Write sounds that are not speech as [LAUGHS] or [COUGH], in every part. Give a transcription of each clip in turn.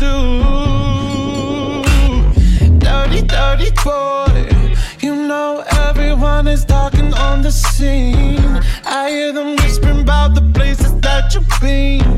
do. Dirty, dirty boy. You know everyone is talking on the scene. I hear them whispering about the places that you've been.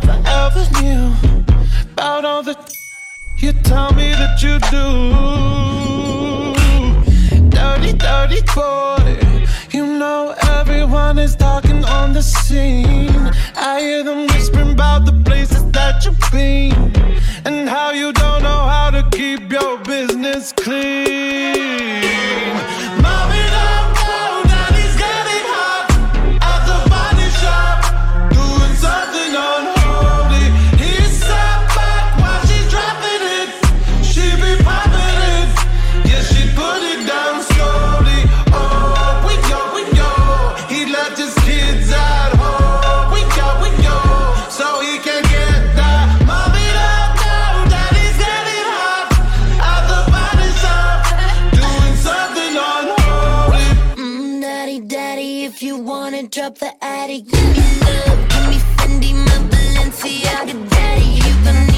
never ever knew about all the [LAUGHS] you tell me that you do. Dirty, dirty boy. You know everyone is talking on the scene. I hear them whispering about the places that you've been and how you don't know how to keep your business clean. Drop the attic. Give me love, give me Fendi, my Balenciaga daddy. You gonna need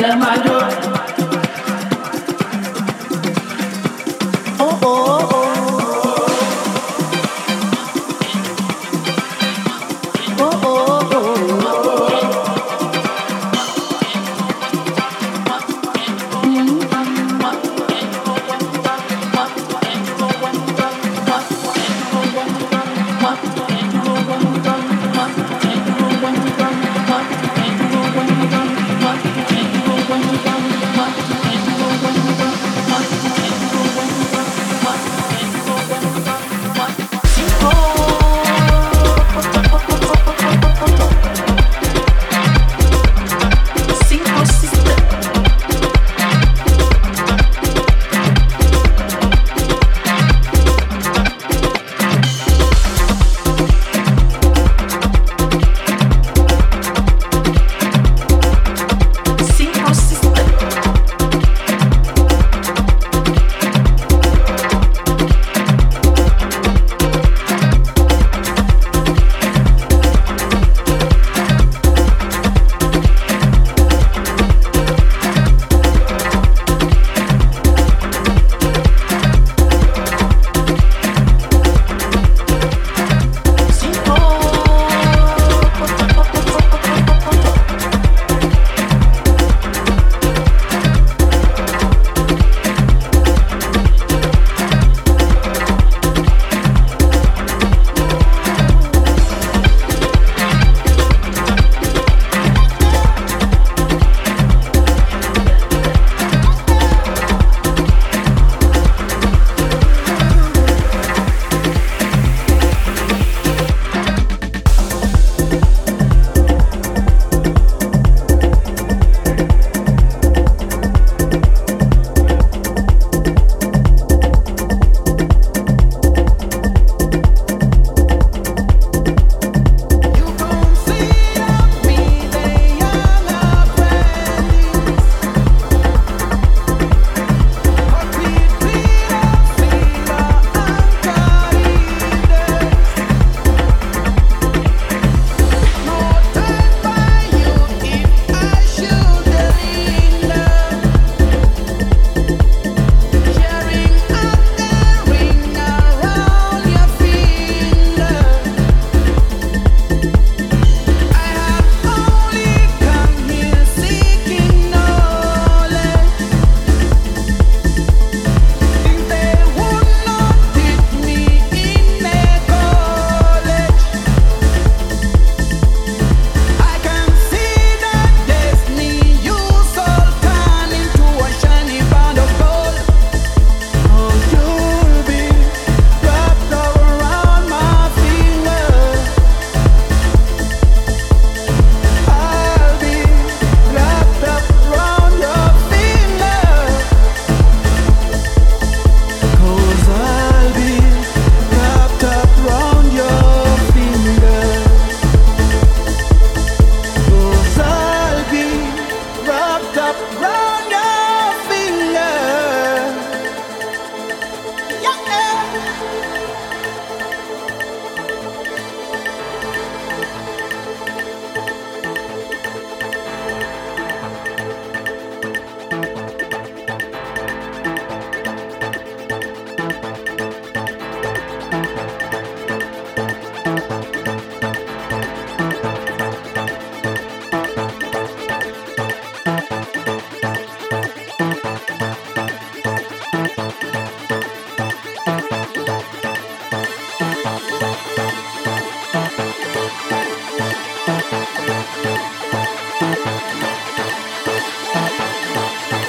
Thank